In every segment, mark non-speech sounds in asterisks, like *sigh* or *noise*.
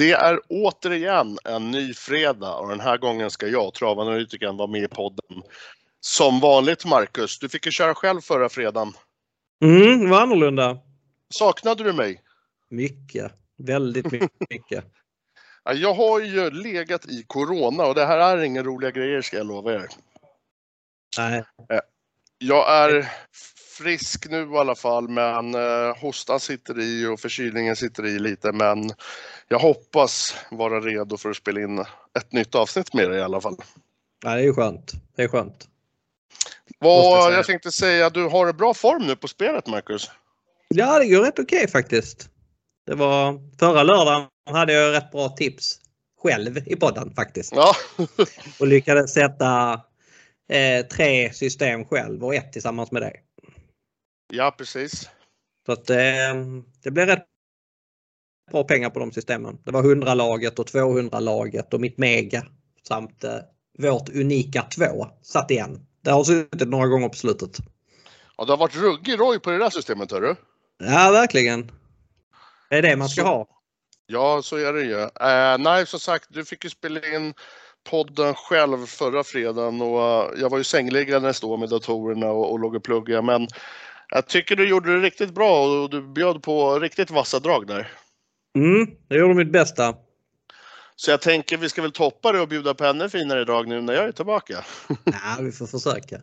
Det är återigen en ny fredag och den här gången ska jag, travanalytikern, vara med i podden. Som vanligt Marcus, du fick ju köra själv förra fredagen. Mm, det var annorlunda. Saknade du mig? Mycket. Väldigt *laughs* mycket. Jag har ju legat i Corona och det här är inga roliga grejer ska jag lova er. Nej. Jag är frisk nu i alla fall men eh, hostan sitter i och förkylningen sitter i lite men jag hoppas vara redo för att spela in ett nytt avsnitt med dig i alla fall. Ja, det är ju skönt. Det är skönt. Vad, jag tänkte säga, du har en bra form nu på spelet Marcus? Ja, det går rätt okej okay, faktiskt. Det var förra lördagen hade jag rätt bra tips själv i podden faktiskt. Ja. och lyckades sätta eh, tre system själv och ett tillsammans med dig. Ja, precis. Så att eh, det blev rätt bra pengar på de systemen. Det var 100-laget och 200-laget och mitt mega samt eh, vårt unika 2 satt igen. Det har suttit några gånger på slutet. Ja, det har varit ruggig roj på det där systemet hörru. Ja, verkligen. Det är det man ska så, ha. Ja, så är det ju. Uh, nej, som sagt, du fick ju spela in podden själv förra fredagen och uh, jag var ju sängliggandes då med datorerna och, och låg och pluggade. Men jag tycker du gjorde det riktigt bra och du bjöd på riktigt vassa drag där. Mm, jag gjorde mitt bästa. Så jag tänker vi ska väl toppa det och bjuda på ännu finare drag nu när jag är tillbaka. *laughs* ja, vi får försöka.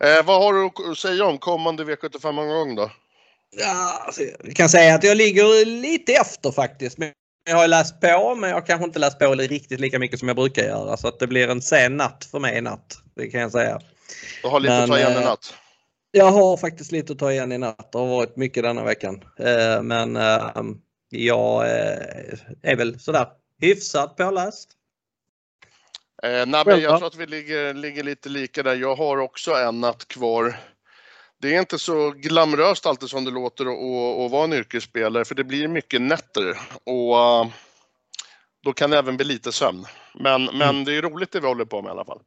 Eh, vad har du att säga om kommande V75-omgång då? Ja, alltså, jag kan säga att jag ligger lite efter faktiskt. Men jag har läst på men jag kanske inte läst på riktigt lika mycket som jag brukar göra. Så att det blir en sen natt för mig i natt. Det kan jag säga. Du har lite men, att ta igen i natt? Jag har faktiskt lite att ta igen i natt. Det har varit mycket denna veckan. Eh, men jag eh, är väl sådär hyfsat påläst. Eh, nej, men jag tror att vi ligger, ligger lite lika där. Jag har också en natt kvar. Det är inte så glamoröst alltid som det låter att vara en yrkesspelare för det blir mycket nätter och uh, då kan det även bli lite sömn. Men, mm. men det är roligt det vi håller på med i alla fall.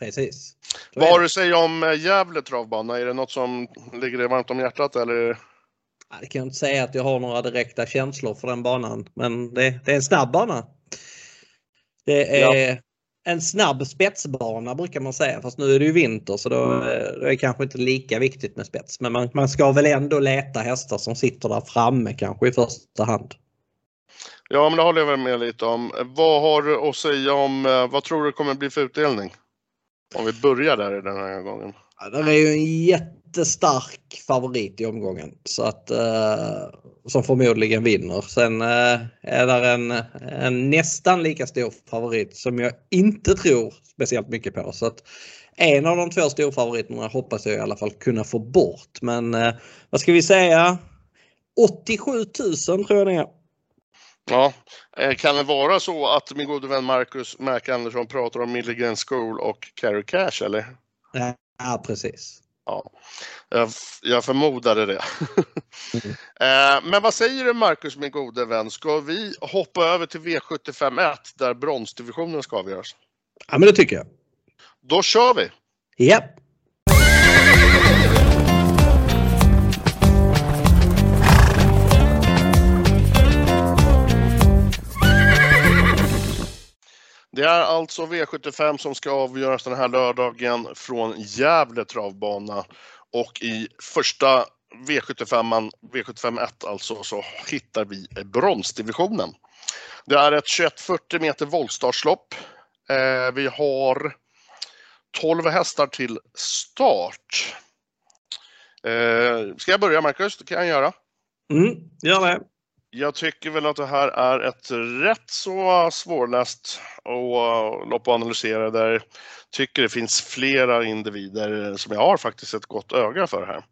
Precis. Vad har du att säga om eh, Gävle travbana? Är det något som ligger dig varmt om hjärtat eller? Det kan jag inte säga att jag har några direkta känslor för den banan, men det, det är en snabb bana. Det är ja. en snabb spetsbana brukar man säga, fast nu är det ju vinter så då, då är det kanske inte lika viktigt med spets. Men man, man ska väl ändå leta hästar som sitter där framme kanske i första hand. Ja, men det håller jag väl med lite om. Vad har du att säga om, eh, vad tror du kommer bli för utdelning? Om vi börjar där den här gången. Ja, den är ju en jättestark favorit i omgången. Så att, eh, som förmodligen vinner. Sen eh, är där en, en nästan lika stor favorit som jag inte tror speciellt mycket på. Så att en av de två storfavoriterna hoppas jag i alla fall kunna få bort. Men eh, vad ska vi säga? 87 000 tror jag det är. Ja, eh, kan det vara så att min gode vän Marcus Mac Andersson pratar om Milligan School och Carry Cash eller? Ja, precis. Ja, jag, jag förmodade det. mm. *laughs* Eh, men vad säger du Marcus, min gode vän? Ska vi hoppa över till V751 där bronsdivisionen ska avgöras? Ja, men det tycker jag. Då kör vi! Japp! Yep. Det är alltså V75 som ska avgöras den här lördagen från Gävle travbana och i första V75, V75 1 alltså, så hittar vi bronsdivisionen. Det är ett 2140 meter voltstartslopp. Eh, vi har 12 hästar till start. Eh, ska jag börja Marcus? Det kan jag göra. Mm, gör det. Jag tycker väl att det här är ett rätt så svårläst och eh, lopp att analysera där tycker det finns flera individer som jag har faktiskt ett gott öga för här.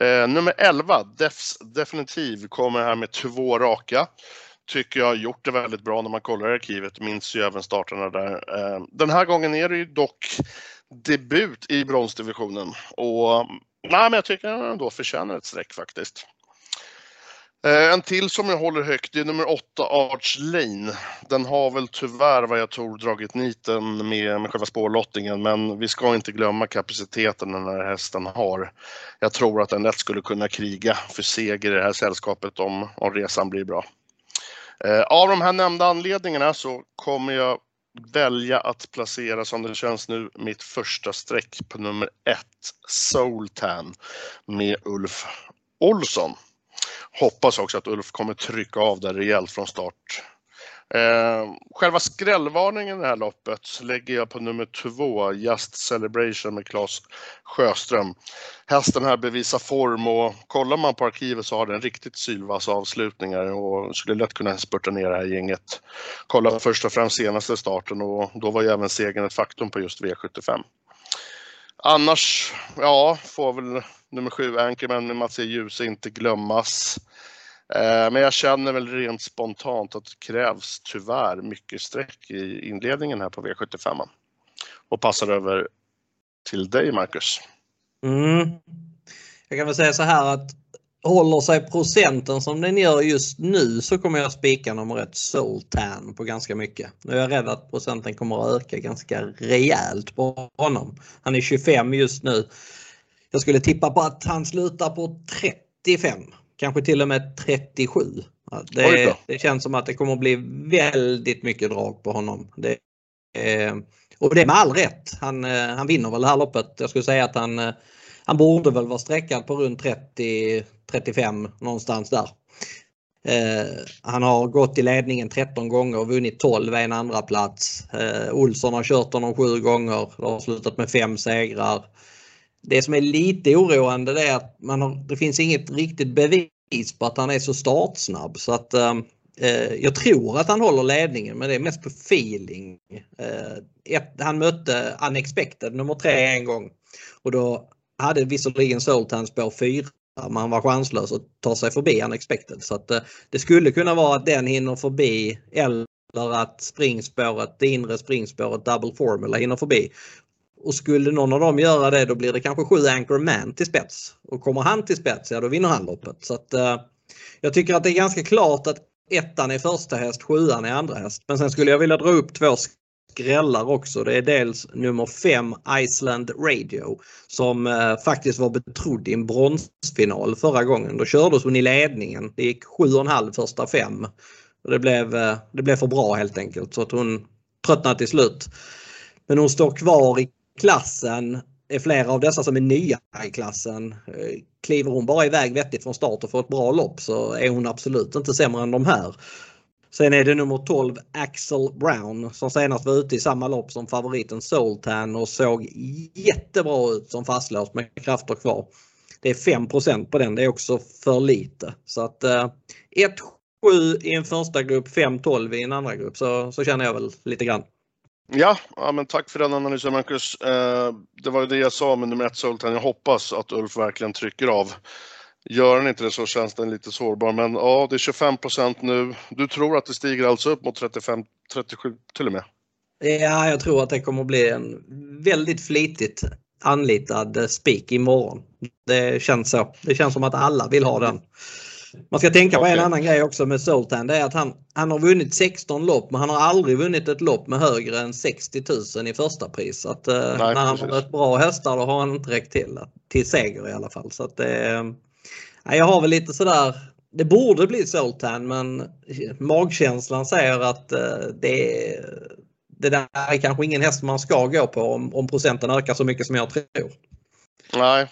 Eh, nummer 11, Defs Definitiv, kommer här med två raka. Tycker jag har gjort det väldigt bra när man kollar i arkivet, minns ju även starterna där. Eh, den här gången är det ju dock debut i bronsdivisionen och eh, nej, men jag tycker den ändå förtjänar ett streck faktiskt. Eh, en till som jag håller högt det är nummer 8 Arch Lane. Den har väl tyvärr vad jag tror dragit niten med, med själva spårlottningen men vi ska inte glömma kapaciteten den här hästen har. Jag tror att den lätt skulle kunna kriga för seger i det här sällskapet om, om resan blir bra. Eh, av de här nämnda anledningarna så kommer jag välja att placera som det känns nu mitt första streck på nummer ett, Soultan med Ulf Olsson. Hoppas också att Ulf kommer trycka av där rejält från start. Eh, själva skrällvarningen i det här loppet lägger jag på nummer två, Just Celebration med Claes Sjöström. Hästen här bevisar form och kollar man på arkivet så har den riktigt sylvass avslutningar och skulle lätt kunna spurta ner det här gänget. Kolla först och främst senaste starten och då var ju även segern ett faktum på just V75. Annars, ja, får väl nummer sju Anchorman med Mats E. Djuse inte glömmas. Eh, men jag känner väl rent spontant att det krävs tyvärr mycket streck i inledningen här på V75. Och passar över till dig Marcus. Mm. Jag kan väl säga så här att håller sig procenten som den gör just nu så kommer jag spika nummer ett Sultan på ganska mycket. Nu är jag rädd att procenten kommer att öka ganska rejält på honom. Han är 25 just nu. Jag skulle tippa på att han slutar på 35 kanske till och med 37. Det, det känns som att det kommer att bli väldigt mycket drag på honom. Det, eh, och det är med all rätt. Han, eh, han vinner väl det här loppet. Jag skulle säga att han, eh, han borde väl vara sträckad på runt 30-35 någonstans där. Eh, han har gått i ledningen 13 gånger och vunnit 12 en andra plats. Eh, Olsson har kört honom sju gånger. och har slutat med fem segrar. Det som är lite oroande det är att man har, det finns inget riktigt bevis på att han är så startsnabb så att eh, eh jag tror att han håller ledningen men det är mest på feeling. Eh, ett, han mötte Unexpected nummer tre en gång och då hade visserligen Sultan spår 4 men han var chanslös att ta sig förbi Unexpected så att eh, det skulle kunna vara att den hinner förbi eller att springspåret, det inre springspåret Double Formula hinner förbi. Och skulle någon av dem göra det då blir det kanske sju Anchor Man till spets. Och kommer han till spets, ja då vinner han loppet. Så att, eh, jag tycker att det är ganska klart att ettan är första häst, sjuan är andra häst. Men sen skulle jag vilja dra upp två skrällar också. Det är dels nummer 5 Iceland Radio som eh, faktiskt var betrodd i en bronsfinal förra gången. Då kördes hon i ledningen. Det gick 7,5 första fem. Och det, blev, eh, det blev för bra helt enkelt så att hon tröttnade till slut. Men hon står kvar i klassen är flera av dessa som är nya i klassen. Eh, kliver hon bara iväg vettigt från start och får ett bra lopp så är hon absolut inte sämre än de här. Sen är det nummer 12 Axel Brown som senast var ute i samma lopp som favoriten Soltan och såg jättebra ut som fastlåst med krafter kvar. Det är 5% på den, det är också för lite. Så att eh, 1-7 i en första grupp, 5-12 i en andra grupp så, så känner jag väl lite grann. Ja, ja men tack för den analysen Marcus. Eh, det var ju det jag sa med nummer ett Sultan. Jag hoppas att Ulf verkligen trycker av. Gör han inte det så känns den lite sårbar. Men ja, det är 25% nu. Du tror att det stiger alltså upp mot 35, 37 till och med? Ja, jag tror att det kommer att bli en väldigt flitigt anlitad spik imorgon. Det känns så. Det känns som att alla vill ha den. Man ska tänka på en annan grej också med Sultan. Det är att han, han har vunnit 16 lopp men han har aldrig vunnit ett lopp med högre än 60 000 i första pris. Att, eh, Nej, när han har mött bra hästar då har han inte räckt till. Till seger i alla fall. Så att, eh, jag har väl lite sådär det borde bli Zoltan men magkänslan säger att eh, det, det där är kanske ingen häst man ska gå på om, om procenten ökar så mycket som jag tror. Nej,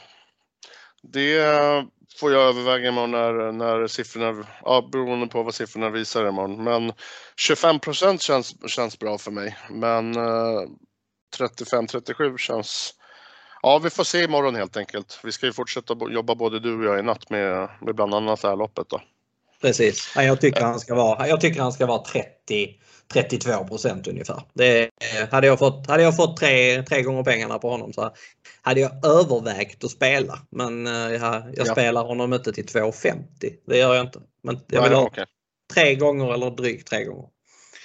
det eh, får jag överväga imorgon när, när siffrorna, ja, beroende på vad siffrorna visar imorgon. Men 25 känns, känns bra för mig. Men eh, 35-37 känns, ja vi får se imorgon helt enkelt. Vi ska ju fortsätta jobba både du och jag i natt med, med bland annat det här loppet då. Precis, jag tycker han ska vara, jag tycker han ska vara 30 32 procent ungefär. Det, hade jag fått, hade jag fått tre, tre gånger pengarna på honom så hade jag övervägt att spela. Men eh, jag, jag ja. spelar honom inte till 2,50. Det gör jag inte. Men jag vill ha okay. tre gånger eller drygt tre gånger.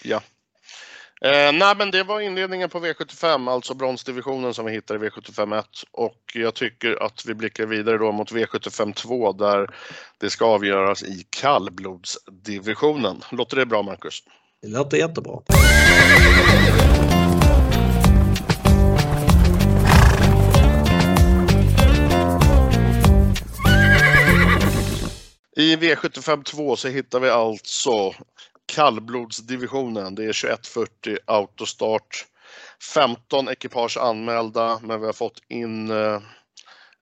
Ja. Eh, nej men det var inledningen på V75, alltså bronsdivisionen som vi hittar i V75 1 och jag tycker att vi blickar vidare då mot V75 2 där det ska avgöras i kallblodsdivisionen. Låter det bra Marcus? Det låter jättebra. I V75 2 så hittar vi alltså kallblodsdivisionen. Det är 2140 autostart. 15 ekipage anmälda, men vi har fått in eh,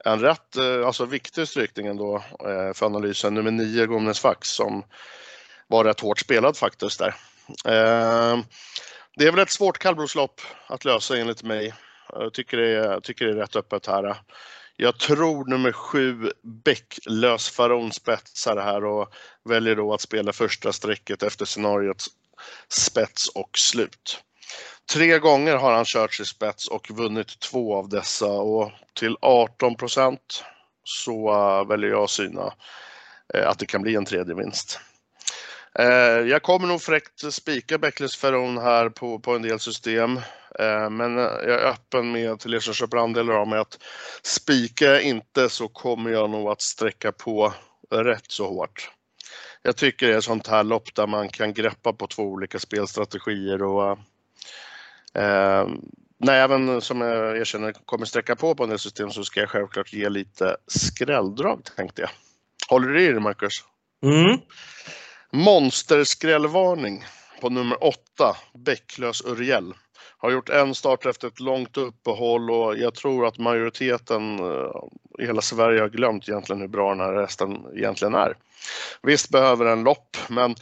en rätt eh, alltså viktig strykning ändå eh, för analysen. Nummer 9, Gomnes Fax, som var rätt hårt spelad faktiskt där. Det är väl ett svårt kallblodslopp att lösa enligt mig. Jag tycker det är, tycker det är rätt öppet här. Jag tror nummer sju Bäcklös Faron spetsar här och väljer då att spela första strecket efter scenariot spets och slut. Tre gånger har han kört sig spets och vunnit två av dessa och till 18 procent så eh, väljer jag att syna eh, att det kan bli en tredje vinst. Eh, jag kommer nog fräckt spika Bäcklös Ferron här på, på en del system. Men jag är öppen med till er som köper andelar av mig att spika jag inte så kommer jag nog att sträcka på rätt så hårt. Jag tycker det är ett sånt här lopp där man kan greppa på två olika spelstrategier och Eh, när även som jag erkänner kommer sträcka på på en del system så ska jag självklart ge lite skrälldrag tänkte jag. Håller du i det Marcus? Mm. Monsterskrällvarning på nummer 8, Bäcklös Uriel. Har gjort en start efter ett långt uppehåll och jag tror att majoriteten eh, i hela Sverige har glömt egentligen hur bra den här hästen egentligen är. Visst behöver den lopp, men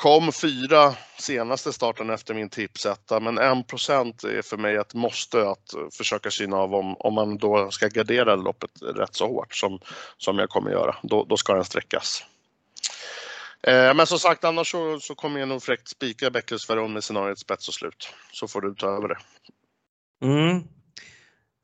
Kom fyra senaste starten efter min tipsetta, men 1 är för mig ett måste att försöka syna av om, om man då ska gardera loppet rätt så hårt som, som jag kommer göra. Då, då ska den sträckas. Eh, men som sagt, annars så, så kommer jag nog fräckt spika Beckles Veron med scenariot spets och slut. Så får du ta över det. Mm.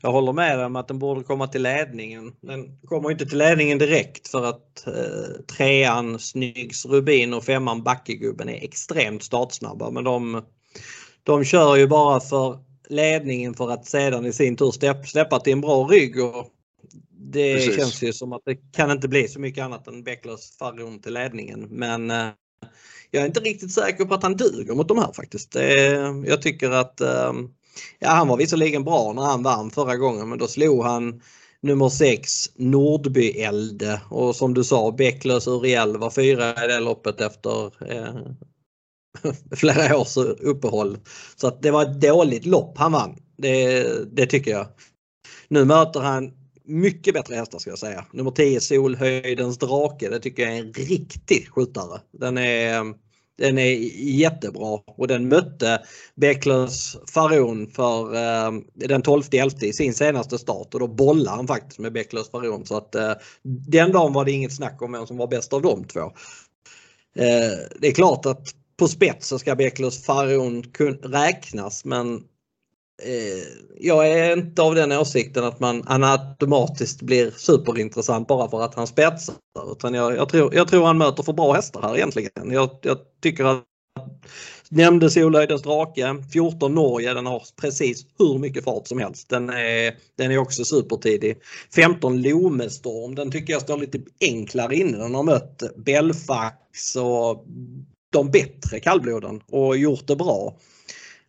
Jag håller med om att den borde komma till ledningen. Den kommer inte till ledningen direkt för att eh, trean Snyggs Rubin och femman Backegubben är extremt startsnabba. Men de, de kör ju bara för ledningen för att sedan i sin tur släppa, släppa till en bra rygg. Och det Precis. känns ju som att det kan inte bli så mycket annat än Becklers Farron till ledningen. Men eh, jag är inte riktigt säker på att han duger mot de här faktiskt. Det, jag tycker att eh, Ja, han var visserligen bra när han vann förra gången men då slog han nummer 6 Nordbyelde och som du sa Bäcklös Uriel var fyra i det loppet efter eh, *laughs* flera års uppehåll. Så att det var ett dåligt lopp han vann. Det, det tycker jag. Nu möter han mycket bättre hästar ska jag säga. Nummer 10 Solhöjdens drake, det tycker jag är en riktig skjutare. Den är den är jättebra och den mötte Becklers Faron för eh, den 12 11 i sin senaste start och då bollade han faktiskt med Becklers Faron så att eh, den dagen var det inget snack om vem som var bäst av de två. Eh, det är klart att på spets så ska Becklers Faron räknas men Eh, jag är inte av den åsikten att man han automatiskt blir superintressant bara för att han spetsar. Utan jag, jag, tror, jag tror han möter för bra hästar här egentligen. Jag, jag tycker att Nämnde Solhöjdens drake, 14 Norge, den har precis hur mycket fart som helst. Den är, den är också supertidig. 15 Lomestorm, den tycker jag står lite enklare inne. Den har mött Belfax och de bättre kallbloden och gjort det bra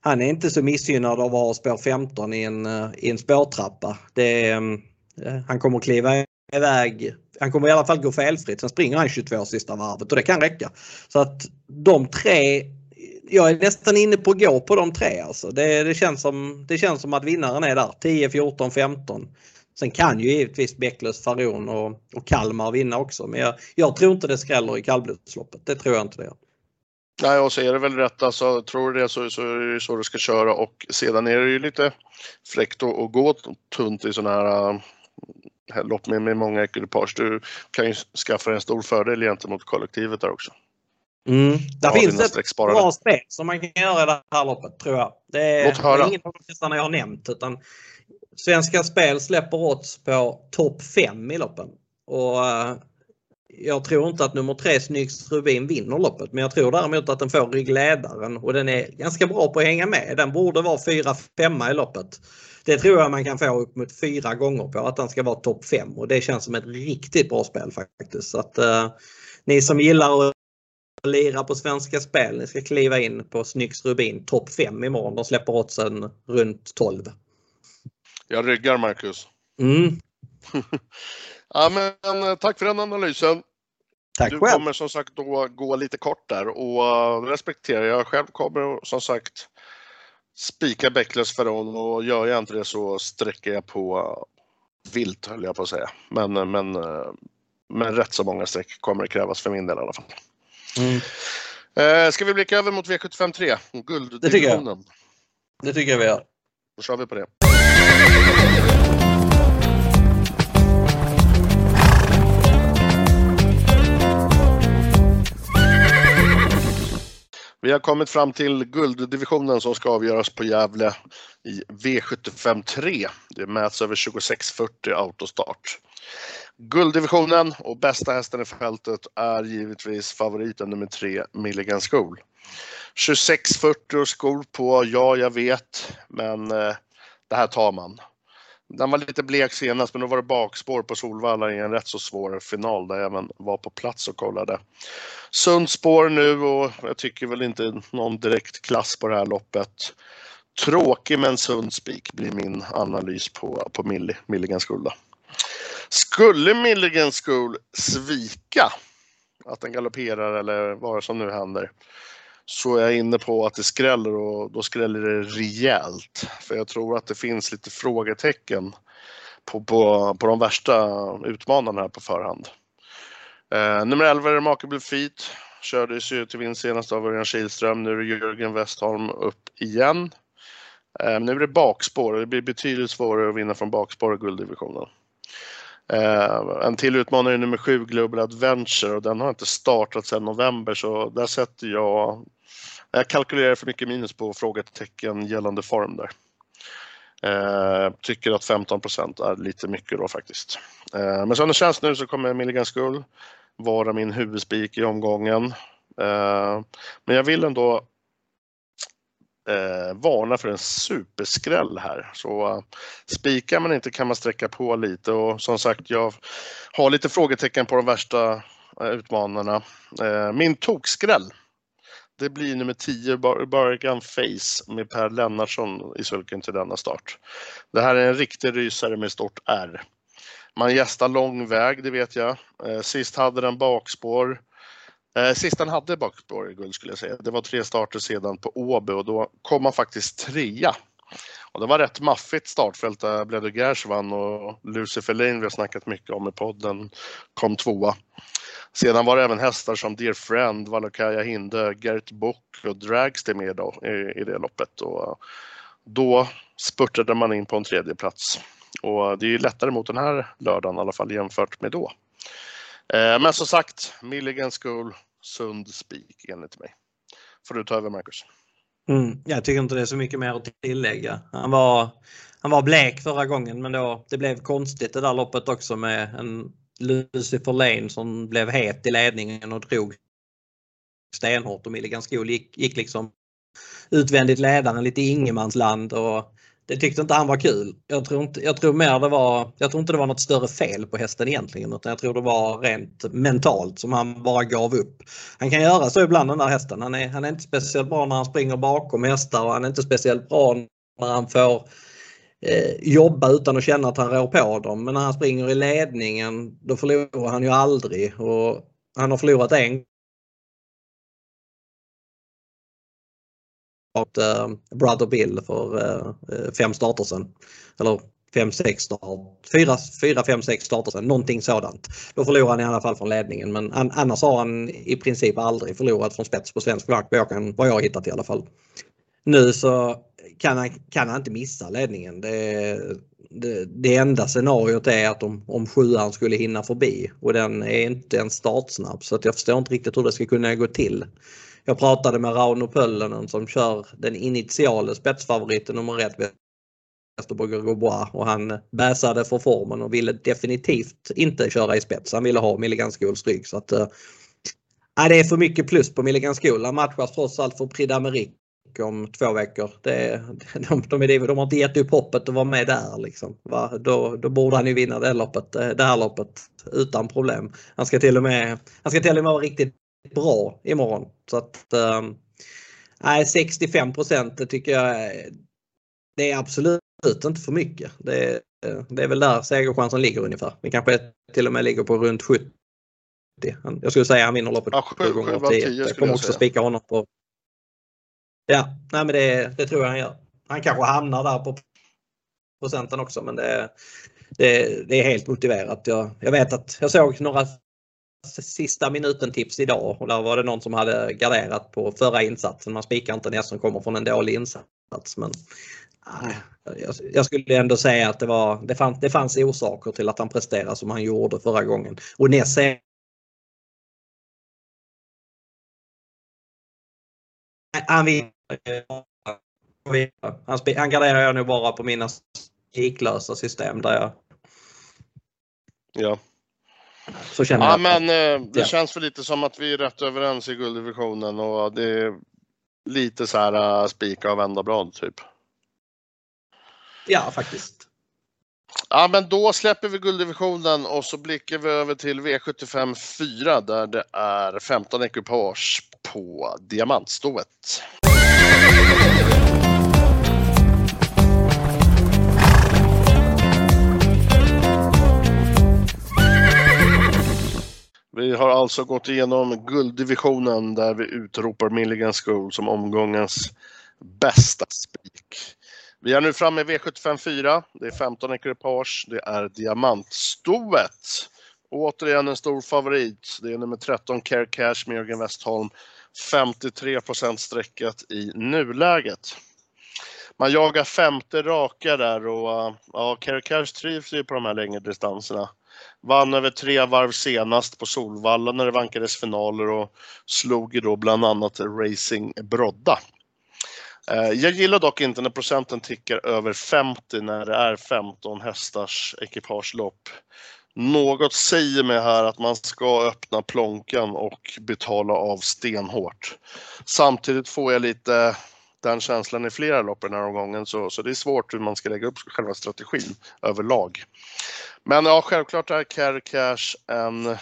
han är inte så missgynnad av att ha spår 15 i en, eh, i en spårtrappa. Det, mm, eh, han kommer kliva iväg. Han kommer i alla fall gå felfritt. Sen springer han 22 sista varvet och det kan räcka. Så att de tre jag är nästan inne på att gå på de tre. Alltså. Det, det, känns som, det känns som att vinnaren är där. 10, 14, 15. Sen kan ju givetvis Bäcklös, Faron och, och Kalmar vinna också. Men jag, jag tror inte det skräller i kallblodsloppet. Det tror jag inte det gör. Nej, och så är det väl rätt. Alltså, tror du det så, så är det så du ska köra och sedan är det ju lite fräckt att gå tunt i sådana här äh, lopp med, med många ekipage. Du kan ju skaffa dig en stor fördel gentemot kollektivet där också. Mm. Där finns ett bra spel som man kan göra i det här loppet tror jag. Det är, det är ingen av de hästarna jag har nämnt utan Svenska Spel släpper odds på topp 5 i loppen. Och äh, jag tror inte att nummer tre Snyggs Rubin vinner loppet men jag tror däremot att den får ryggledaren och den är ganska bra på att hänga med. Den borde vara 4-5 i loppet. Det tror jag man kan få upp mot fyra gånger på att den ska vara topp 5 och det känns som ett riktigt bra spel faktiskt. Så att, uh, ni som gillar att lira på Svenska Spel, ni ska kliva in på Snyggs Rubin topp 5 imorgon. De släpper oddsen runt 12. Jag ryggar Marcus. Mm. *laughs* Ja, men, eh, tack för den analysen. Tack du själv. kommer som sagt då gå lite kort där och uh, respekterar jag. Själv kommer som sagt spika Bäcklös Ferron och gör jag inte det så sträcker jag på vilt höll jag på att säga. Men, uh, men, men rätt så många streck kommer det krävas för min del i alla fall. Mm. Eh, ska vi blicka över mot V75 3? Det tycker jag. Gulddivisionen. Det tycker jag vi gör. Då kör vi på det. Vi har kommit fram till gulddivisionen som ska avgöras på Gävle i V75 3. Det mäts över 2640 autostart. Gulddivisionen och bästa hästen i fältet är givetvis favoriten nummer 3, Milligan School. 2640 skor på, ja jag vet, men eh, det här tar man. Den var lite blek senast, men då var det bakspår på Solvalla i en rätt så svår final där jag även var på plats och kollade. Sunt spår nu och jag tycker väl inte någon direkt klass på det här loppet. Tråkig men sund spik blir min analys på, på Milli, Milligan School. Skulle Milligan School svika att den galopperar eller vad som nu händer så är jag inne på att det skräller och då skräller det rejält. För jag tror att det finns lite frågetecken på, på, på de värsta utmanarna här på förhand. Eh, nummer 11 är Remarkable Feet. Kördes ju till vinst senast av Örjan Kihlström. Nu är det Jörgen Westholm upp igen. Eh, nu är det bakspår. Det blir betydligt svårare att vinna från bakspår i gulddivisionen. Eh, en till utmanare är nummer 7 Global Adventure och den har inte startat sedan november så där sätter jag jag kalkylerar för mycket minus på frågetecken gällande form där. Eh, tycker att 15% är lite mycket då faktiskt. Eh, men som det känns nu så kommer Milligan Skull vara min huvudspik i omgången. Eh, men jag vill ändå eh, varna för en superskräll här. Så eh, spikar man inte kan man sträcka på lite och som sagt jag har lite frågetecken på de värsta eh, utmanarna. Eh, min tokskräll det blir nummer 10 Bargan Face med Per Lennartsson i sulken till denna start. Det här är en riktig rysare med stort R. Man gästar lång väg, det vet jag. Eh, sist hade den bakspår. Eh, sist han hade bakspår i guld skulle jag säga. Det var tre starter sedan på Åby och då kom han faktiskt trea. Och det var rätt maffigt startfält där Bledo Gersh vann och Lucifer Lane vi har snackat mycket om i podden kom tvåa. Sedan var det även hästar som Dear Friend, Valokaya Hinde, Gert Bock och Dragster med då, i, i det loppet. Och eh, då spurtade man in på en tredje plats. Och det är lättare mot den här lördagen i alla fall jämfört med då. Eh, men som sagt, Milligan School, sund spik enligt mig. Får du ta över Marcus. Mm, jag tycker inte det är så mycket mer att tillägga. Han var, han var blek förra gången men då, det blev konstigt det där loppet också med en Lucifer Lane som blev het i ledningen och drog stenhårt och Milligan School gick, gick liksom utvändigt ledaren lite i ingenmansland och det tyckte inte han var kul. Jag tror, inte, jag tror mer det var, jag tror inte det var något större fel på hästen egentligen utan jag tror det var rent mentalt som han bara gav upp. Han kan göra så ibland den där hästen. Han är, han är inte speciellt bra när han springer bakom hästar och han är inte speciellt bra när han får eh, jobba utan att känna att han rår på dem. Men när han springer i ledningen då förlorar han ju aldrig och han har förlorat en Eh, Brother Bill för eh, fem starter sedan. Eller fem, sex start, fyra, fyra, fem, sex starter sedan. Någonting sådant. Då förlorar han i alla fall från ledningen men an, annars har han i princip aldrig förlorat från spets på svensk flagg vad jag, kan, vad jag har hittat i alla fall. Nu så kan han, kan han inte missa ledningen. Det, det, det enda scenariot är att om, om sjuan skulle hinna förbi och den är inte ens startsnabb så att jag förstår inte riktigt hur det ska kunna gå till. Jag pratade med Rauno Pöllönen som kör den initiala spetsfavoriten nummer ett Västerborg Robois och han bäsade för formen och ville definitivt inte köra i spets. Han ville ha Milligan School rygg. Så att, äh, det är för mycket plus på Milligan School. Han matchas trots allt för Prix d'Amérique om två veckor. Det, *laughs* de, de, de, de har inte gett upp hoppet att vara med där. Liksom. Va? Då, då borde han ju vinna det, loppet, eh, det här loppet utan problem. Han ska till och med, han ska till och med vara riktigt bra imorgon. Så att, äh, 65 det tycker jag det är absolut inte för mycket. Det, det är väl där segerchansen ligger ungefär. Vi kanske till och med ligger på runt 70 Jag skulle säga han vinner loppet Ja, sju- sju gånger sju av av tio 10. skulle Jag kommer också spika honom på. Ja, nej men det, det tror jag han gör. Han kanske hamnar där på procenten också men det, det, det är helt motiverat. Jag, jag vet att jag såg några sista minuten tips idag och där var det någon som hade garderat på förra insatsen. Man spikar inte en som kommer från en dålig insats men jag, skulle ändå säga att det, var, det, fanns, det fanns orsaker till att han presterade som han gjorde förra gången. Och är Han. Han, han garderar jag nog bara på mina spiklösa system där jag Ja. Så känner Ja, jag. men eh, det Ja. känns väl lite som att vi är rätt överens i gulddivisionen och det är lite så här uh, spika och vända blad typ. Ja, faktiskt. Ja, men då släpper vi gulddivisionen och så blickar vi över till V75 4 där det är 15 ekipage på diamantstoet. Vi har alltså gått igenom gulddivisionen där vi utropar Milligan School som omgångens bästa spik. Vi är nu framme i V75 4. Det är 15 ekipage. Det är diamantstoet. Återigen en stor favorit. Det är nummer 13 Care Cash med Jörgen Westholm. 53% sträckat i nuläget. Man jagar femte raka där och ja, Care Cash trivs ju på de här längre distanserna. Vann över tre varv senast på Solvalla när det vankades finaler och slog ju då bland annat Racing Brodda. Eh, jag gillar dock inte när procenten tickar över 50 när det är 15 hästars ekipagelopp. Något säger mig här att man ska öppna plånkan och betala av stenhårt. Samtidigt får jag lite den känslan i flera lopp den här omgången så, så det är svårt hur man ska lägga upp själva strategin överlag. Men ja, självklart är Care Cash en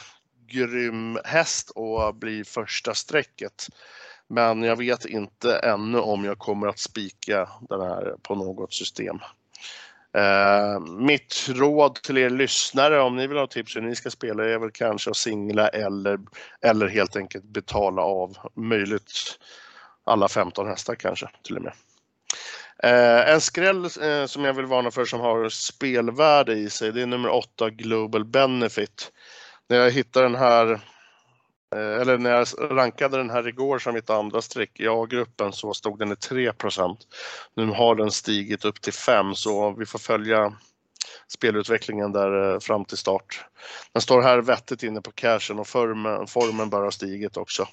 grym häst och blir första strecket. Men jag vet inte ännu om jag kommer att spika den här på något system. Eh, mitt råd till er lyssnare om ni vill ha tips hur ni ska spela är väl kanske att singla eller, eller helt enkelt betala av möjligt alla 15 hästar kanske till och med. Eh, en skräll eh, som jag vill varna för som har spelvärde i sig det är nummer 8 Global Benefit. När jag hittade den här Eh, eller när jag rankade den här igår som mitt andra streck i A-gruppen så stod den i 3% Nu har den stigit upp till 5 så vi får följa spelutvecklingen där eh, fram till start. Den står här vettigt inne på cashen och formen, formen bör ha stigit också.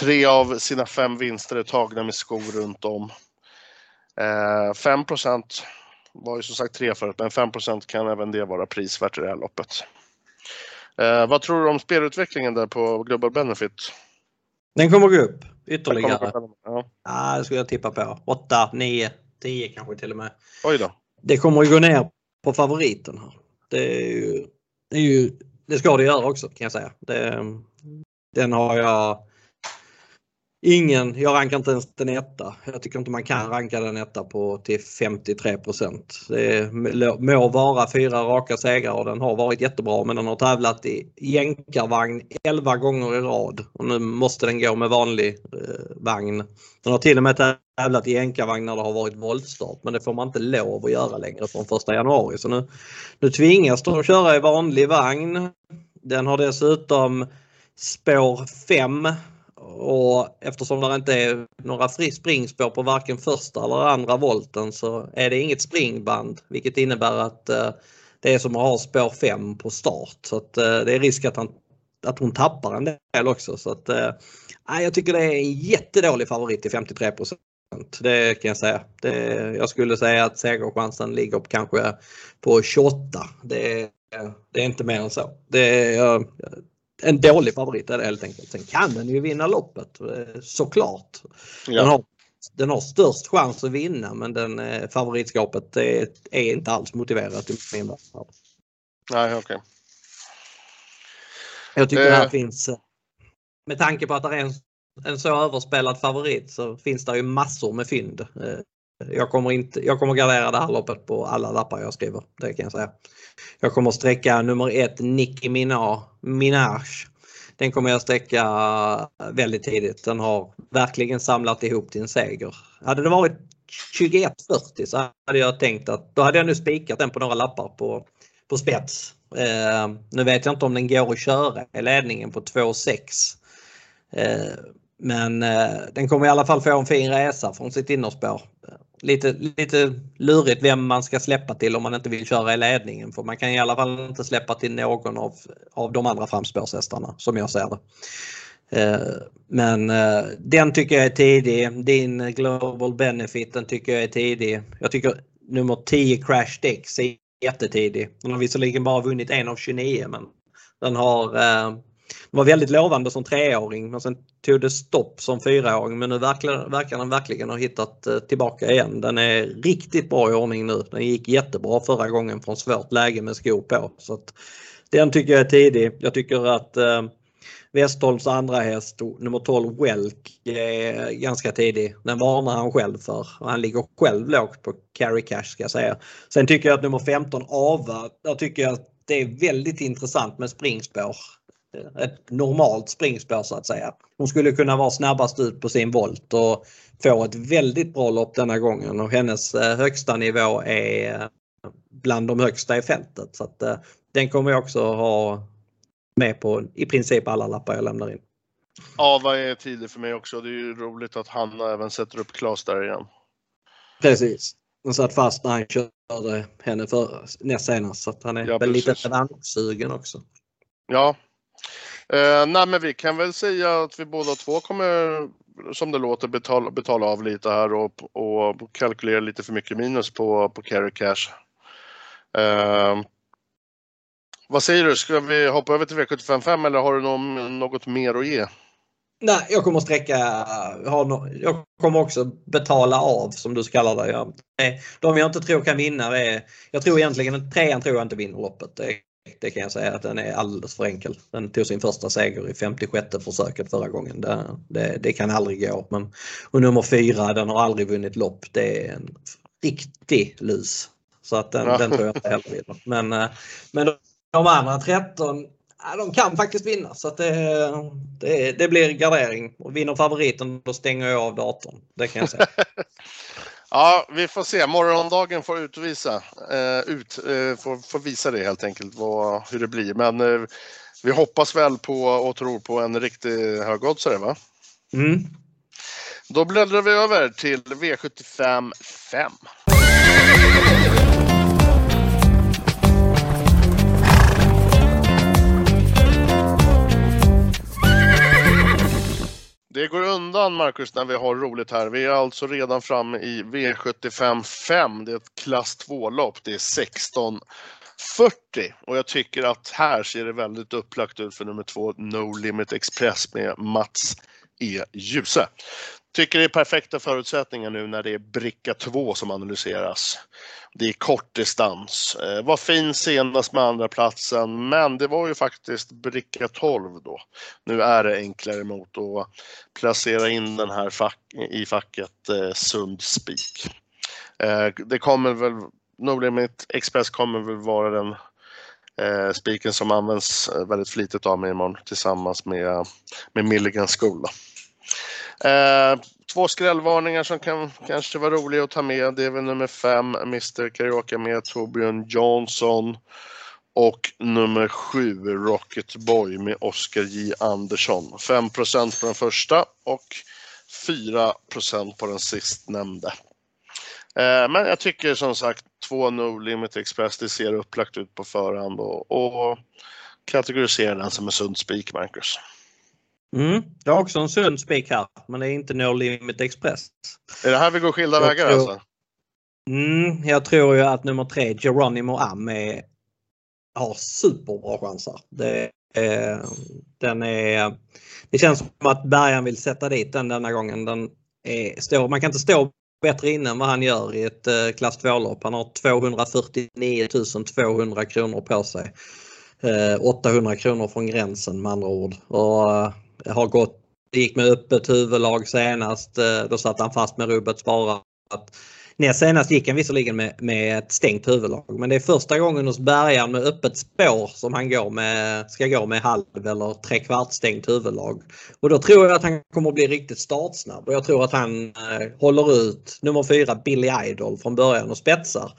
Tre av sina fem vinster är tagna med skor runt om. Eh, 5 var ju som sagt 3 förut, men 5% kan även det vara prisvärt i det här loppet. Eh, vad tror du om spelutvecklingen där på Global Benefit? Den kommer gå upp ytterligare. kommer- Ja. Ja, det skulle jag tippa på. 8, 9, 10 kanske till och med. Oj då. Det kommer ju gå ner på favoriten. här. Det, är ju, det, är ju, det ska det göra också kan jag säga. Det, den har jag ingen, jag rankar inte ens den etta. Jag tycker inte man kan ranka den etta på till 53 Det må vara fyra raka segrar och den har varit jättebra men den har tävlat i jänkarvagn 11 gånger i rad och nu måste den gå med vanlig eh, vagn. Den har till och med tävlat i jänkarvagn när det har varit voltstart men det får man inte lov att göra längre från 1 januari. Så nu, nu tvingas de köra i vanlig vagn. Den har dessutom spår 5 och eftersom det inte är några fri springspår på varken första eller andra volten så är det inget springband vilket innebär att eh, det är som att ha spår 5 på start. Så att, eh, det är risk att, han, att hon tappar en del också. Så att, eh, jag tycker det är en jättedålig favorit till 53% Det kan jag säga. Det, jag skulle säga att segerchansen ligger på kanske på 28. Det, det är inte mer än så. Det en dålig favorit är det helt enkelt. Sen kan den ju vinna loppet eh, såklart. Den, Ja. har, den har störst chans att vinna men den eh, favoritskapet är, är inte alls motiverat i min värld. Nej, okej. Jag tycker det här Eh. finns, eh, med tanke på att det är en, en så överspelad favorit så finns det ju massor med fynd. Jag kommer, inte, jag kommer gardera det här loppet på alla lappar jag skriver. Det kan jag säga. Jag kommer sträcka nummer ett Nicki Minaj, Minaj den kommer jag sträcka väldigt tidigt. Den har verkligen samlat ihop till en seger. Hade det varit 21.40 så hade jag tänkt att då hade jag nu spikat den på några lappar på, på spets. Eh, nu vet jag inte om den går att köra i ledningen på 2,6. Eh, men eh, den kommer i alla fall få en fin resa från sitt innerspår. Lite, lite lurigt vem man ska släppa till om man inte vill köra i ledningen för man kan i alla fall inte släppa till någon av, av de andra framspårshästarna som jag ser det. Eh, men eh, den tycker jag är tidig. Din Global Benefit den tycker jag är tidig. Jag tycker nummer 10 Crash Dix är jättetidig. Den har visserligen bara vunnit en av 29 men den har eh, var väldigt lovande som treåring men sen tog det stopp som fyraåring men nu verkar, verkar den verkligen ha hittat eh, tillbaka igen. Den är riktigt bra i ordning nu. Den gick jättebra förra gången från svårt läge med skor på. Så att, den tycker jag är tidig. Jag tycker att eh, Westholms andra häst, nummer 12 Welk, är ganska tidig. Den varnar han själv för. Han ligger själv lågt på carry cash ska jag säga. Sen tycker jag att nummer 15 Ava, där tycker jag att det är väldigt intressant med springspår. Ett normalt springspår så att säga. Hon skulle kunna vara snabbast ut på sin volt och få ett väldigt bra lopp denna gången och hennes eh, högsta nivå är bland de högsta i fältet. Så att, eh, den kommer jag också ha med på i princip alla lappar jag lämnar in. Ja, vad är tidigt för mig också. Det är ju roligt att Hanna även sätter upp Klas där igen. Precis. Han satt fast när han körde henne för näst senast så att han är ja, väl lite revanschsugen också. Ja. Eh, nej, men vi kan väl säga att vi båda två kommer, som det låter, betala, betala av lite här och, och kalkylera lite för mycket minus på, på carry cash. Eh, vad säger du, ska vi hoppa över till V755 eller har du någon, något mer att ge? Nej, jag kommer sträcka, jag kommer också betala av som du kallar det. de jag inte tror kan vinna är, jag tror egentligen trean tror jag inte vinner loppet. Det, det, kan jag säga att den är alldeles för enkel. Den tog sin första seger i 56 försöket förra gången. Det, det, det kan aldrig gå. Men, och nummer fyra, den har aldrig vunnit lopp. Det är en riktig lus. Så att den, ja. den tror jag inte heller vinner. Men, eh, men de andra 13 de kan faktiskt vinna så det, det, det, blir gardering. Och vinner favoriten då stänger jag av datorn. Det kan jag säga. *laughs* ja, vi får se. Morgondagen får utvisa. Uh, ut, uh, får, får, visa det helt enkelt vad, hur det blir. Men uh, vi hoppas väl på och tror på en riktig högoddsare va? Mm. Då bläddrar vi över till V75 5. Det går undan Marcus när vi har roligt här. Vi är alltså redan framme i V75 5. Det är ett klass 2-lopp. Det är 1640 och jag tycker att här ser det väldigt upplagt ut för nummer 2, No Limit Express med Mats är Ljuse. Tycker det är perfekta förutsättningar nu när det är bricka 2 som analyseras. Det är kort distans. Eh, var fin senast med andra platsen men det var ju faktiskt bricka 12 då. Nu är det enklare mot att placera in den här fack, i facket eh, sund spik. Eh, det kommer väl, No Limit Express kommer väl vara den eh, spiken som används väldigt flitigt av mig imorgon tillsammans med, med Milligan School. Eh, två skrällvarningar som kan kanske vara roliga att ta med. Det är väl nummer fem, Mr Karaoke med Torbjörn Jansson. Och nummer sju, Rocket Boy med Oskar J Andersson. 5% på den första och 4% på den sistnämnde. Eh, men jag tycker som sagt två No Limit Express, det ser upplagt ut på förhand och, och kategorisera den som en sund spik, Marcus. Mm. Jag har också en sund spik här, men det är inte No Limit Express. Är det här vi går skilda jag vägar tror... alltså? Mm, jag tror ju att nummer tre, Geronimo Am, är... har superbra chanser. Det, är... den är... det känns som att Bergan vill sätta dit den denna gången. Den är... Står... Man kan inte stå bättre inne än vad han gör i ett eh, klass 2-lopp. Han har 249 200 kronor på sig. 800 eh, kronor från gränsen med andra ord. Och eh, har gått, gick med öppet huvudlag senast. Eh, då satt han fast med rubbet sparat. Näst senast gick han visserligen med, med ett stängt huvudlag men det är första gången hos bärgaren med öppet spår som han går med, ska gå med halv eller trekvarts stängt huvudlag. Och då tror jag att han kommer att bli riktigt startsnabb och jag tror att han eh, håller ut nummer fyra Billy Idol från början och spetsar.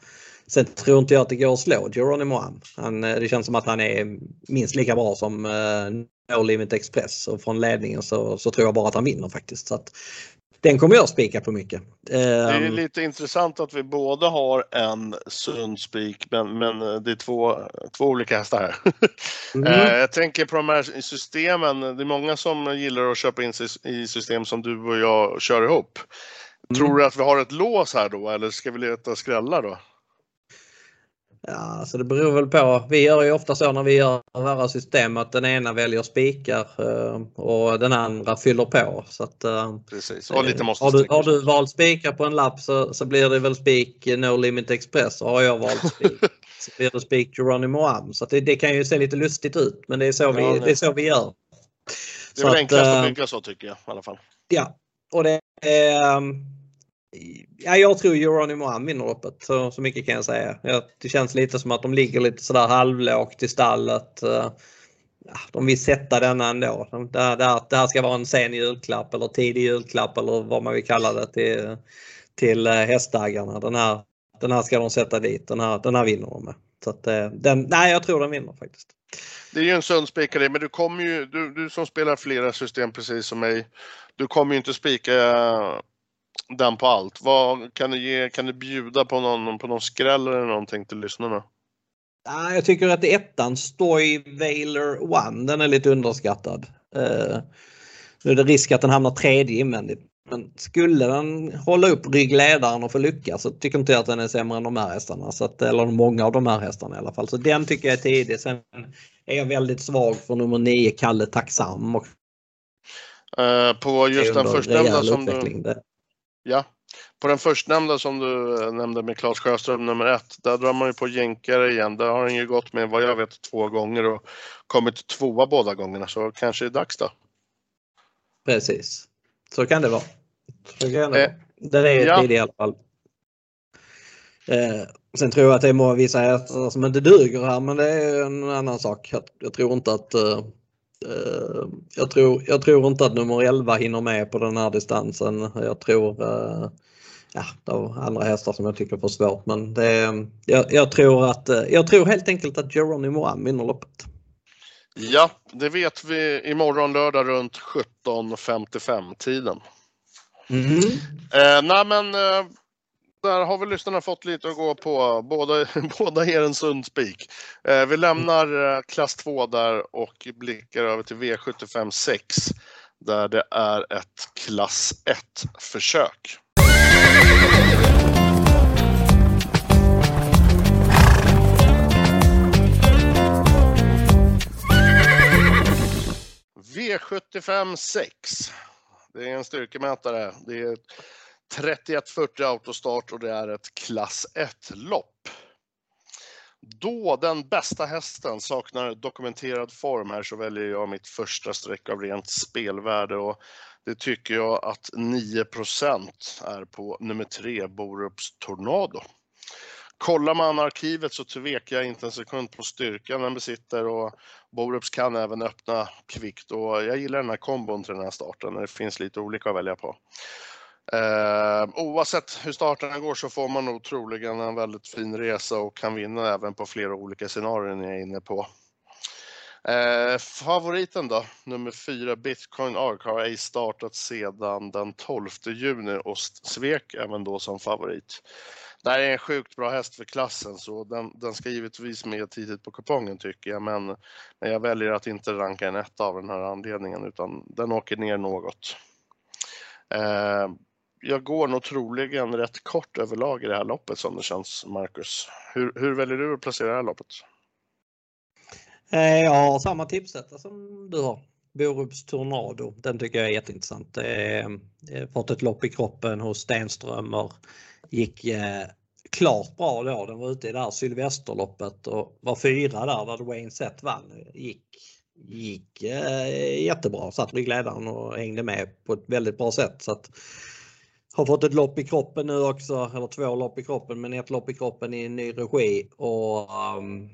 Sen tror inte jag att det går att slå Geronimo Am. Han, eh, det känns som att han är minst lika bra som eh, eh, No Limit Express och från ledningen så, så tror jag bara att han vinner faktiskt. Så att, den kommer jag spika på mycket. Det är ehm. lite intressant att vi båda har en sund spik men, men det är två, två olika hästar här. *laughs* Mm. Eh, jag tänker på de här systemen. Det är många som gillar att köpa in sig i system som du och jag kör ihop. Mm. Tror du att vi har ett lås här då eller ska vi leta skrällar då? Ja, så det beror väl på. Vi gör ju ofta så när vi gör våra system att den ena väljer spikar eh, och den andra fyller på. Så att, eh, Precis. Och lite måste har, du, har du valt spikar på en lapp så, så blir det väl spik No Limit Express och har jag valt *laughs* spik så blir det spik Geronimo Am. Så det, det, kan ju se lite lustigt ut men det är så, ja, vi, det är så vi gör. Det är väl enklast att, att bygga så tycker jag i alla fall. Ja, och det är Ja, jag tror Geronimo Am vinner loppet. Så, så mycket kan jag säga. Ja, det känns lite som att de ligger lite sådär halvlågt i stallet. Eh, ja, de vill sätta denna ändå. Det här, det, här, det här ska vara en sen julklapp eller tidig julklapp eller vad man vill kalla det till, till eh, hästägarna. Den här, den här ska de sätta dit. Den här, den här vinner de med. Så att, eh, den, nej, jag tror den vinner faktiskt. Det är ju en sund spikare, men du kommer ju, du, du som spelar flera system precis som mig, du kommer ju inte spika den på allt. Vad, kan, du ge, kan du bjuda på någon, på någon skräll eller någonting till lyssnarna? Jag tycker att ettan Stoy Vailer One, den är lite underskattad. Uh, nu är det risk att den hamnar tredje invändigt. Men skulle den hålla upp ryggledaren och få lyckas så tycker inte jag att den är sämre än de här hästarna. Så att, eller många av de här hästarna i alla fall. Så den tycker jag är tidig. Sen är jag väldigt svag för nummer 9 Kalle Tacksam. Uh, på just den förstnämnda som du... Ja, på den förstnämnda som du eh, nämnde med Claes Sjöström nummer ett, där drar man ju på jänkare igen. Där har han ju gått med vad jag vet två gånger och kommit tvåa båda gångerna så kanske det är dags då. Precis, så kan det vara. Så kan det, eh, det är ja. tidig i alla fall. Eh, sen tror jag att det är många vissa hästar som inte duger här men det är en annan sak. Jag, jag tror inte att Eh, jag, tror, jag tror inte att nummer 11 hinner med på den här distansen. Jag tror uh, ja, det är andra hästar som jag tycker får svårt men det, jag, jag, tror att, eh, jag tror helt enkelt att Geronimo Am vinner loppet. Ja, det vet vi imorgon lördag runt 17.55 tiden. Mm. Eh, nej men eh, där har väl lyssnarna fått lite att gå på. Båda, *laughs* båda ger en sund spik. Eh, vi lämnar eh, klass 2 där och blickar över till V75 6 där det är ett klass 1-försök. V75 6. Det är en styrkemätare. Det är 3140 autostart och det är ett klass 1-lopp. Då den bästa hästen saknar dokumenterad form här så väljer jag mitt första streck av rent spelvärde och det tycker jag att 9% är på nummer 3, Borups Tornado. Kollar man arkivet så tvekar jag inte en sekund på styrkan den besitter och Borups kan även öppna kvickt och jag gillar den här kombon till den här starten det finns lite olika att välja på. Eh, oavsett hur starten går så får man nog troligen en väldigt fin resa och kan vinna även på flera olika scenarier ni är inne på. Eh, favoriten då, nummer 4 Bitcoin Arc har ej startat sedan den 12 juni och svek även då som favorit. Det här är en sjukt bra häst för klassen så den, den ska givetvis med tidigt på kupongen tycker jag men, men jag väljer att inte ranka en etta av den här anledningen utan den åker ner något. Eh, jag går nog troligen rätt kort överlag i det här loppet som det känns, Marcus. Hur, hur väljer du att placera det här loppet? Eh, jag har samma tipsetta som du har. Borups Tornado. Den tycker jag är jätteintressant. Det är, fått ett lopp i kroppen hos Stenströmer. Gick eh, klart bra då. Den var ute i det här Sylvesterloppet och var fyra där där Wayne Sett vann. Gick, gick eh, jättebra. Satt ryggledaren och hängde med på ett väldigt bra sätt. Så att, har fått ett lopp i kroppen nu också, eller två lopp i kroppen, men ett lopp i kroppen i ny regi och um,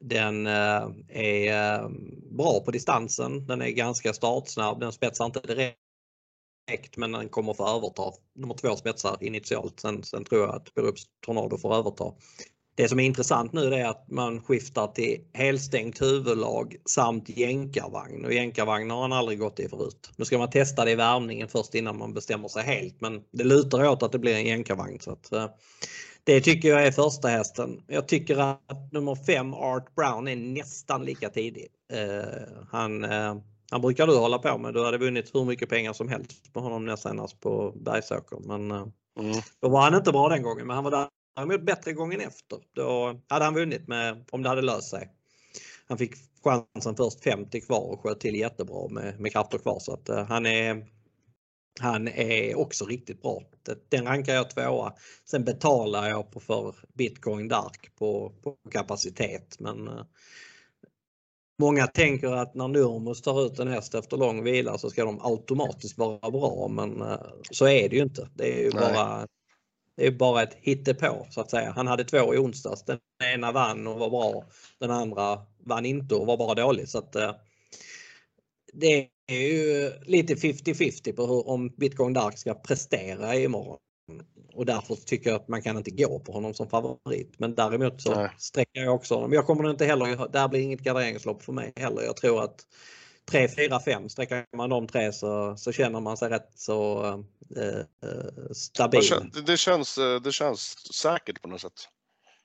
den uh, är uh, bra på distansen. Den är ganska startsnabb. Den spetsar inte direkt men den kommer få överta. Nummer två spetsar initialt. Sen, sen tror jag att Berups Tornado får överta. Det som är intressant nu är att man skiftar till helstängt huvudlag samt jänkarvagn och jänkarvagn har han aldrig gått i förut. Nu ska man testa det i värmningen först innan man bestämmer sig helt men det lutar åt att det blir en jänkarvagn. Så att, eh, det tycker jag är första hästen. Jag tycker att nummer 5 Art Brown är nästan lika tidig. Uh, han, uh, han brukar du hålla på med. Du hade vunnit hur mycket pengar som helst på honom senast på Bergsåker. Men uh, mm. då var han inte bra den gången. Men han var där Däremot bättre gången efter. Då hade han vunnit med, om det hade löst sig. Han fick chansen först 50 kvar och sköt till jättebra med, med krafter kvar. Så att, uh, han, är, han är också riktigt bra. Den rankar jag tvåa. Sen betalar jag på för Bitcoin Dark på, på kapacitet. Men uh, Många tänker att när Nurmos tar ut en häst efter lång vila så ska de automatiskt vara bra men uh, så är det ju inte. Det är ju Nej. bara det är bara ett hittepå så att säga. Han hade två i onsdags. Den ena vann och var bra. Den andra vann inte och var bara dålig. Så att, eh, det är ju lite 50-50 på hur, om Bitcoin Dark ska prestera imorgon. Och därför tycker jag att man kan inte gå på honom som favorit. Men däremot så Nej. sträcker jag också honom. Jag kommer inte heller, där blir inget garderingslopp för mig heller. Jag tror att 3, 4, 5 sträcker man de tre så, så känner man sig rätt så eh, eh stabil. Det känns, eh, det känns säkert på något sätt.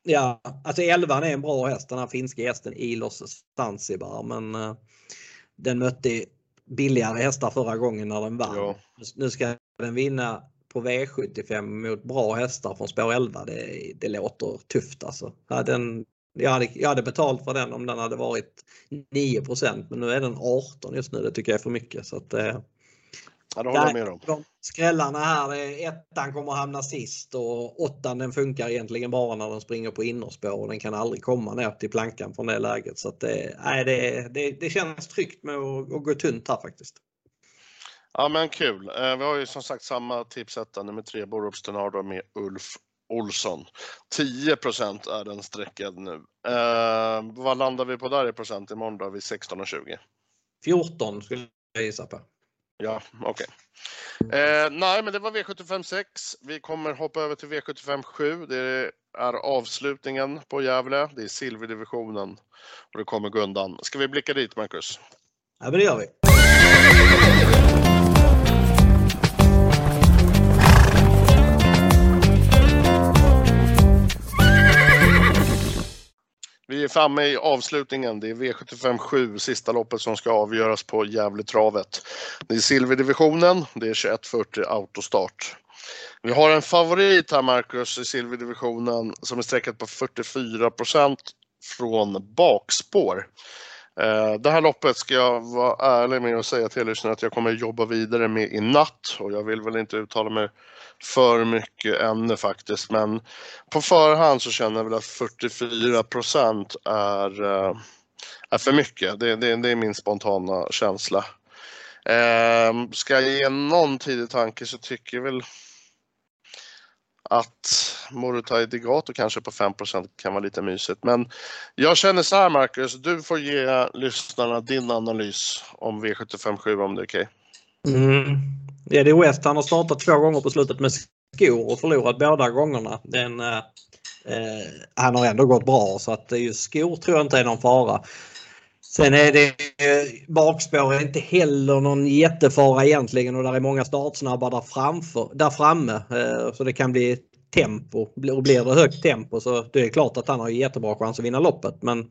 Ja, alltså 11 är en bra häst den här finska hästen Ilos Zanzibar men eh, den mötte billigare hästar förra gången när den vann. Ja. Nu ska den vinna på V75 mot bra hästar från spår 11. Det, det låter tufft alltså. Den, jag hade, jag hade betalt för den om den hade varit 9% men nu är den 18 just nu. Det tycker jag är för mycket. Så att, eh, ja, det håller jag med om. De skrällarna här, ettan kommer hamna sist och åttan den funkar egentligen bara när den springer på innerspår och den kan aldrig komma ner till plankan från det läget. Så att det, nej, det, det, det känns tryggt med att, att gå tunt här faktiskt. Ja men kul. Eh, vi har ju som sagt samma tipsetta nummer tre Borups Tornado med Ulf Olsson. 10% är den sträckad nu. Eh, vad landar vi på där i procent imorgon då? Vid 16,20? 14 skulle jag gissa på. Ja, okej. Okay. Eh, nej, men det var V75 6. Vi kommer hoppa över till V75 7. Det är avslutningen på Gävle. Det är silverdivisionen och det kommer Gundan. Ska vi blicka dit, Marcus? Ja, men det gör vi. Vi är framme i avslutningen. Det är V75 7, sista loppet som ska avgöras på Gävletravet. Det är silverdivisionen, det är 2140 autostart. Vi har en favorit här Marcus i silverdivisionen som är sträckat på 44% från bakspår. Eh, det här loppet ska jag vara ärlig med att säga till er att jag kommer jobba vidare med i natt och jag vill väl inte uttala mig för mycket ännu faktiskt men på förhand så känner jag väl att 44 procent är, eh, är för mycket. Det, det, det, är min spontana känsla. Eh, ska jag ge någon tidig tanke så tycker jag väl att Morutai Degato kanske på 5% kan vara lite mysigt. Men jag känner så här Marcus, du får ge lyssnarna din analys om V757 om det är okej. Okay. Mm. är West han har startat två gånger på slutet med skor och förlorat båda gångerna. Den, eh, eh, han har ändå gått bra så att just skor tror jag inte är någon fara. Sen är det eh, bakspår är inte heller någon jättefara egentligen och där är många startsnabba där, framför, där framme. Eh, så det kan bli tempo. Och blir det högt tempo så det är klart att han har jättebra chans att vinna loppet. Men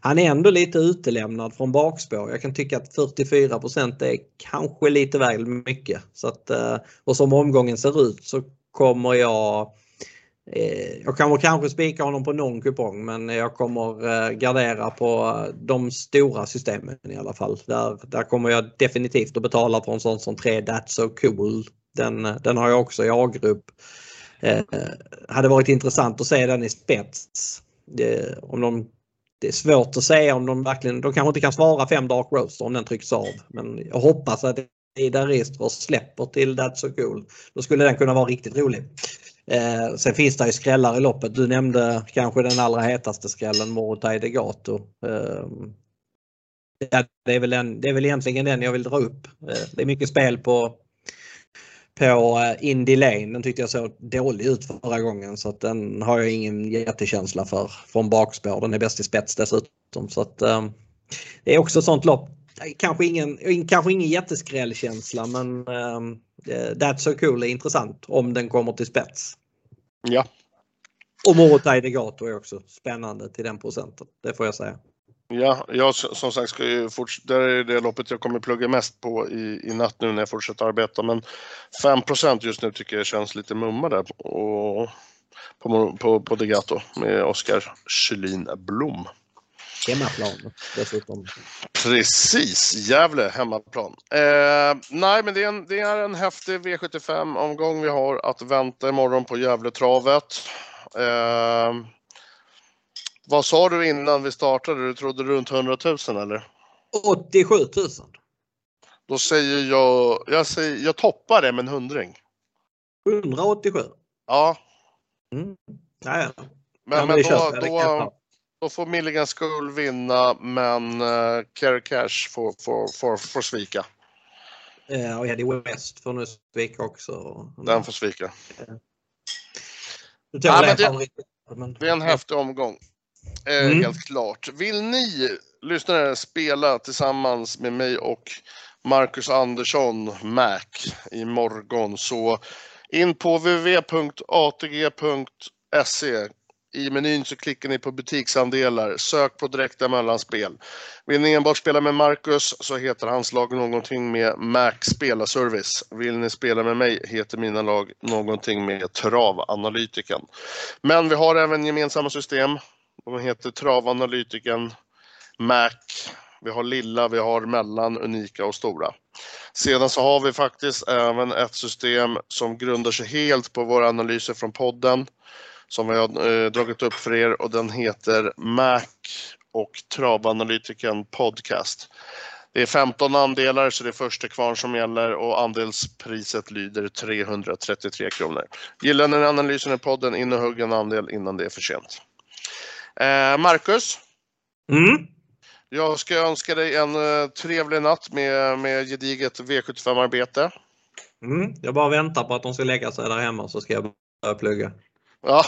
han är ändå lite utelämnad från bakspår. Jag kan tycka att 44% är kanske lite väl mycket. Så att, eh, och som omgången ser ut så kommer jag eh, jag kommer kanske spika honom på någon kupong men jag kommer eh, gardera på de stora systemen i alla fall. Där, där kommer jag definitivt att betala på en sån som 3 That's So Cool. Den, den har jag också i A-grupp. Eh, hade varit intressant att se den i spets. Det, om de, det är svårt att säga om de verkligen, de kanske inte kan svara fem Dark Roaster om den trycks av. Men jag hoppas att Ida Rister släpper till That's So Cool. Då skulle den kunna vara riktigt rolig. Eh, sen finns det ju skrällar i loppet. Du nämnde kanske den allra hetaste skrällen, Morotai Degato. Eh, ja, det, är väl en, det är väl egentligen den jag vill dra upp. Eh, det är mycket spel på på eh, Indy Lane. Den tyckte jag såg dålig ut förra gången så att den har jag ingen jättekänsla för från bakspår. Den är bäst i spets dessutom. Så att, um, det är också ett sånt lopp. Kanske ingen, kanske ingen jätteskrällkänsla men um, That's So Cool är intressant om den kommer till spets. Ja. Och Morotai Degato är också spännande till den procenten. Det får jag säga. Ja, jag som sagt ska ju fortsätta, det är det loppet jag kommer plugga mest på i, i natt nu när jag fortsätter arbeta. Men 5% just nu tycker jag känns lite mumma där och, på, på, på Degato med Oskar Kjellin Blom. Hemmaplan dessutom. Precis, Gävle hemmaplan. Eh, nej, men det är, en, det är en häftig V75-omgång vi har att vänta imorgon på Gävletravet. Eh, vad sa du innan vi startade? Du trodde runt 100 000 eller? 87 000. Då säger jag, jag, säger, jag toppar det med en hundring. 187? Ja. Mm. Ja, ja. Men, ja, men, men då, då, då, får Milligan Skull vinna men uh, Kerry Cash får, får, får, får svika. Ja, och Eddie West får nu svika också. Den får svika. Ja, men det, det är en häftig omgång. Eh, mm. Helt klart. Vill ni lyssnare spela tillsammans med mig och Marcus Andersson, Mac, imorgon så in på www.atg.se. I menyn så klickar ni på butiksandelar, sök på direkta mellanspel. Vill ni enbart spela med Marcus så heter hans lag någonting med Mac Spelarservice. Vill ni spela med mig heter mina lag någonting med Travanalytiken. Men vi har även gemensamma system. De heter Travanalytiken, Mac, vi har lilla, vi har mellan, unika och stora. Sedan så har vi faktiskt även ett system som grundar sig helt på våra analyser från podden som vi har eh, dragit upp för er och den heter Mac och Travanalytiken Podcast. Det är 15 andelar så det är första kvarn som gäller och andelspriset lyder 333 kronor. Gillar ni analysen i podden, in och hugg en andel innan det är för sent. Eh, Marcus? Mm? Jag ska önska dig en uh, trevlig natt med, med gediget V75-arbete. Mm, jag bara väntar på att de ska lägga sig där hemma så ska jag börja plugga. Ja.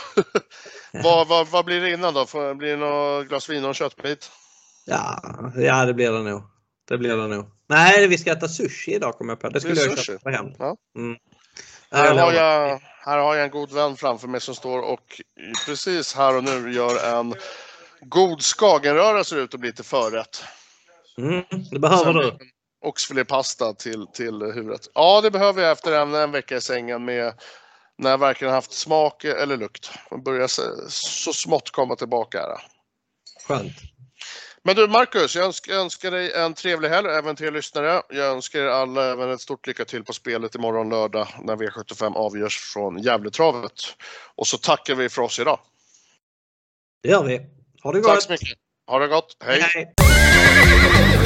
*laughs* vad, vad, vad blir det innan då? Blir det något glas vin och en köttbit? Ja, ja, det blir det nog. Det blir det nog. Nej, vi ska äta sushi idag kommer jag på. Det skulle det jag köpa hem. Ja. Mm. Här, har jag, här har jag en god vän framför mig som står och precis här och nu gör en god skagenröra ser ut att bli till förrätt. Mm, det behöver du. Oxfilépasta till, till huvudet. Ja, det behöver jag efter en, en vecka i sängen med när jag verkligen haft smak eller lukt. Man börjar så, smått komma tillbaka här. Skönt. Men du Marcus, jag önskar, jag önskar dig en trevlig helg även till er lyssnare. Jag önskar er alla även ett stort lycka till på spelet imorgon lördag när V75 avgörs från Gävletravet. Och så tackar vi för oss idag. Det gör vi. Ha det gott! Tack så mycket. Ha det gott. Hej! Hej.